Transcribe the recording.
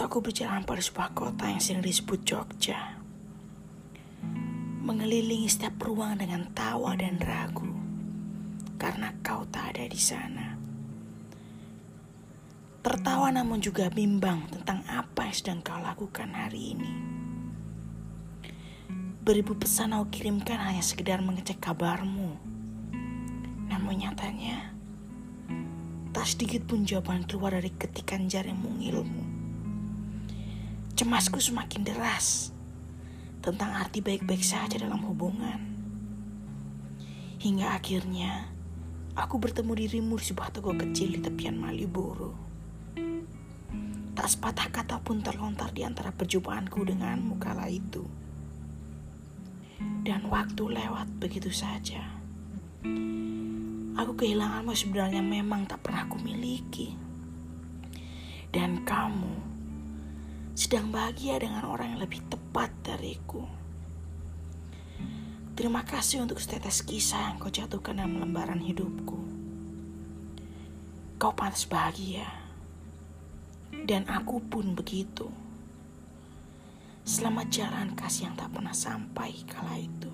itu aku berjalan pada sebuah kota yang sering disebut Jogja. Mengelilingi setiap ruang dengan tawa dan ragu. Karena kau tak ada di sana. Tertawa namun juga bimbang tentang apa yang sedang kau lakukan hari ini. Beribu pesan aku kirimkan hanya sekedar mengecek kabarmu. Namun nyatanya, tak sedikit pun jawaban keluar dari ketikan jari mungilmu. Cemasku semakin deras tentang arti baik-baik saja dalam hubungan. Hingga akhirnya aku bertemu dirimu di sebuah toko kecil di tepian Malioboro. Tak sepatah kata pun terlontar di antara perjumpaanku denganmu kala itu. Dan waktu lewat begitu saja. Aku kehilanganmu sebenarnya memang tak pernah aku miliki. Dan kamu sedang bahagia dengan orang yang lebih tepat dariku. Terima kasih untuk setetes kisah yang kau jatuhkan dalam lembaran hidupku. Kau pantas bahagia. Dan aku pun begitu. Selamat jalan kasih yang tak pernah sampai kala itu.